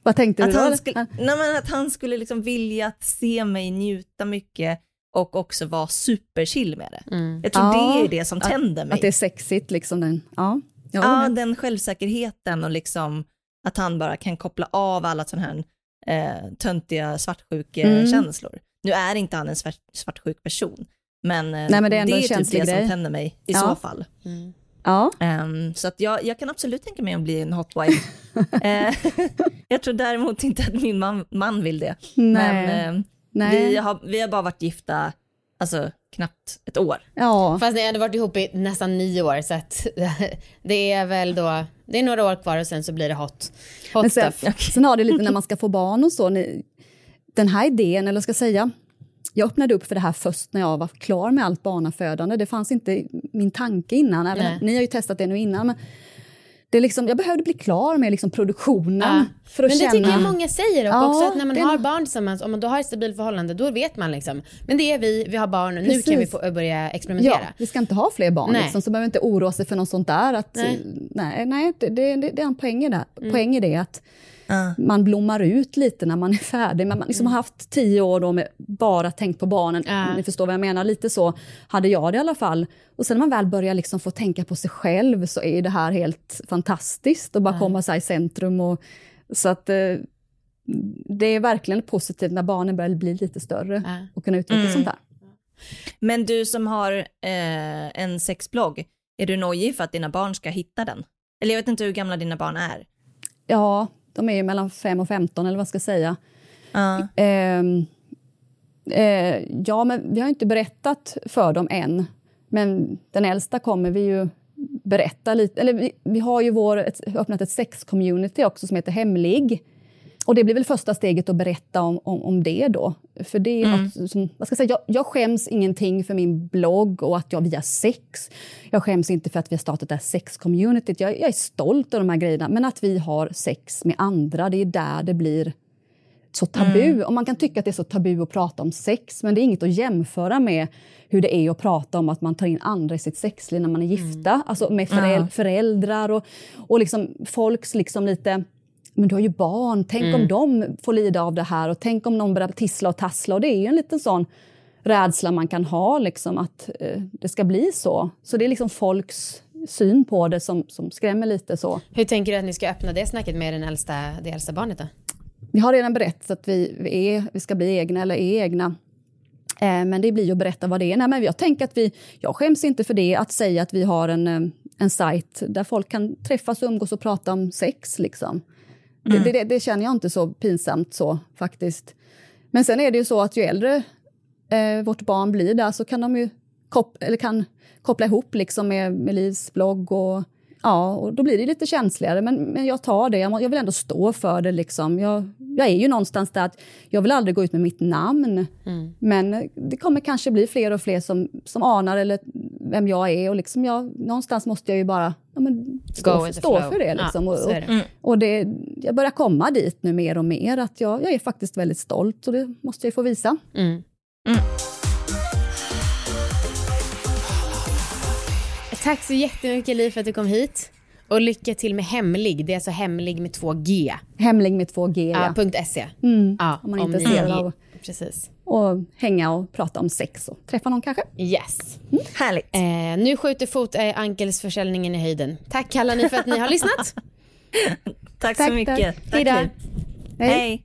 S5: Vad tänkte
S3: att
S5: du då?
S3: han, skulle, nej, men att han skulle liksom vilja att se mig njuta mycket och också vara superchill med det. Jag tror det är det som tänder
S5: att,
S3: mig.
S5: Att det är sexigt liksom. Den, ja,
S3: Ja, den självsäkerheten och liksom att han bara kan koppla av alla sådana här eh, töntiga svartsjukekänslor. Nu är inte han en svart, svartsjuk person, men, eh,
S5: Nej, men det är ändå en
S3: typ
S5: känslig
S3: det
S5: grej.
S3: som tänder mig i
S5: Ja.
S3: så fall.
S5: Ja.
S3: Ehm, så att jag, jag kan absolut tänka mig att bli en hot wife. Eh, jag tror däremot inte att min man, man vill det.
S5: Nej.
S3: Men eh,
S5: Nej.
S3: Vi, har, vi har bara varit gifta alltså, knappt ett år.
S5: Ja.
S2: Fast ni har ändå varit ihop i nästan nio år så att det är väl då, det är några år kvar och sen så blir det hot, hot
S5: Men sen,
S2: stuff.
S5: sen har det lite när man ska få barn och så. Ni, den här idén, eller ska jag säga, jag öppnade upp för det här först när jag var klar med allt barnafödande. Det fanns inte min tanke innan. Även, ni har ju testat det nu innan. Men det liksom, jag behövde bli klar med liksom produktionen.
S2: Ja.
S5: För att
S2: men det
S5: känna...
S2: tycker jag många säger och
S5: Ja,
S2: också att när man
S5: det
S2: har barn tillsammans, om man då har ett stabilt förhållande, då vet man liksom, men det är vi, vi har barn, nu
S5: Precis.
S2: kan vi få börja experimentera.
S5: Ja, vi ska inte ha fler barn,
S2: Nej.
S5: liksom, så behöver inte oroa sig för något sånt där. Att,
S2: Nej.
S5: nej. Nej, det, det, det, det är en poäng i det.
S2: Mm.
S5: Poäng i det att man blommar ut lite när man är färdig. Men man liksom
S2: Mm.
S5: har haft tio år då med bara tänkt på barnen. Ni förstår vad jag menar. Lite så hade jag det i alla fall. Och sen när man väl börjar liksom få tänka på sig själv så är det här helt fantastiskt att bara komma sig i centrum. Och, så att eh, det är verkligen positivt när barnen börjar bli lite större och kunna utveckla
S3: Mm.
S5: sånt här.
S3: Men du som har eh, en sexblogg, är du nojig för att dina barn ska hitta den? Eller jag vet inte hur gamla dina barn är.
S5: Ja, de är ju mellan 5 och 15 eller vad ska jag säga.
S3: Ja.
S5: Ehm, eh, ja, men vi har inte berättat för dem än. Men den äldsta kommer vi ju berätta lite. Eller vi, vi har ju vår, ett, öppnat ett sex-community också som heter Hemlig. Och det blir väl första steget att berätta om, om, om det då. För det är
S3: Mm.
S5: som, vad ska jag, säga, jag, jag skäms ingenting för min blogg och att jag via sex. Jag skäms inte för att vi har startat det här sex-communityt. Jag, jag är stolt över de här grejerna. Men att vi har sex med andra, det är där det blir så tabu.
S3: Mm.
S5: Och man kan tycka att det är så tabu att prata om sex, men det är inget att jämföra med hur det är att prata om att man tar in andra i sitt sexliv när man är gifta. Alltså med föräldrar och, och liksom folks liksom lite men du har ju barn, tänk
S3: Mm.
S5: om de får lida av det här och tänk om någon börjar tissla och tassla. Och det är ju en liten sån rädsla man kan ha, liksom, att eh, det ska bli så. Så det är liksom folks syn på det som, som skrämmer lite så.
S2: Hur tänker du att ni ska öppna det snacket med den äldsta, det äldsta barnet då?
S5: Vi har redan berättat att vi, vi, är, vi ska bli egna eller är egna. Eh, men det blir ju att berätta vad det är. Nej, men jag tänker att vi, jag skäms inte för det, att säga att vi har en, eh, en sajt där folk kan träffas, umgås och prata om sex. Liksom.
S3: Mm.
S5: Det, det, det känner jag inte så pinsamt så faktiskt. Men sen är det ju så att ju äldre eh, vårt barn blir där så kan de ju kop eller kan koppla ihop liksom med, med Livs blogg och Ja, och då blir det lite känsligare, men, men jag tar det. Jag, vill ändå stå för det. Liksom. Jag, jag är ju någonstans där att jag vill aldrig gå ut med mitt namn. Men det kommer kanske bli fler och fler som, som anar eller vem jag är. Och liksom jag, någonstans måste jag ju bara ja, men, stå,
S2: the
S5: stå för det.
S2: Ja,
S5: Liksom. och,
S2: så är det.
S5: och,
S2: Mm.
S5: och det, jag börjar komma dit nu mer och mer. Att jag, jag är faktiskt väldigt stolt och det måste jag ju få visa.
S2: Mm. Tack så jättemycket Liv för att du kom hit. Och lycka till med Hemlig. Det är alltså Hemlig med två G.
S5: Hemlig med två G,
S2: Ja,
S5: ja.
S2: punkt .se.
S5: Mm,
S2: Ja,
S5: om man är
S2: om
S5: intresserad
S2: ni-
S5: av
S2: Precis.
S5: att hänga och prata om sex och träffa någon kanske.
S2: Yes.
S3: Härligt.
S2: Eh, nu skjuter fot eh, Ankelsförsäljningen i höjden. Tack alla ni för att ni har lyssnat.
S3: Tack,
S5: Tack,
S3: så mycket.
S5: tack.
S3: Tack.
S5: Hej.
S3: Hej.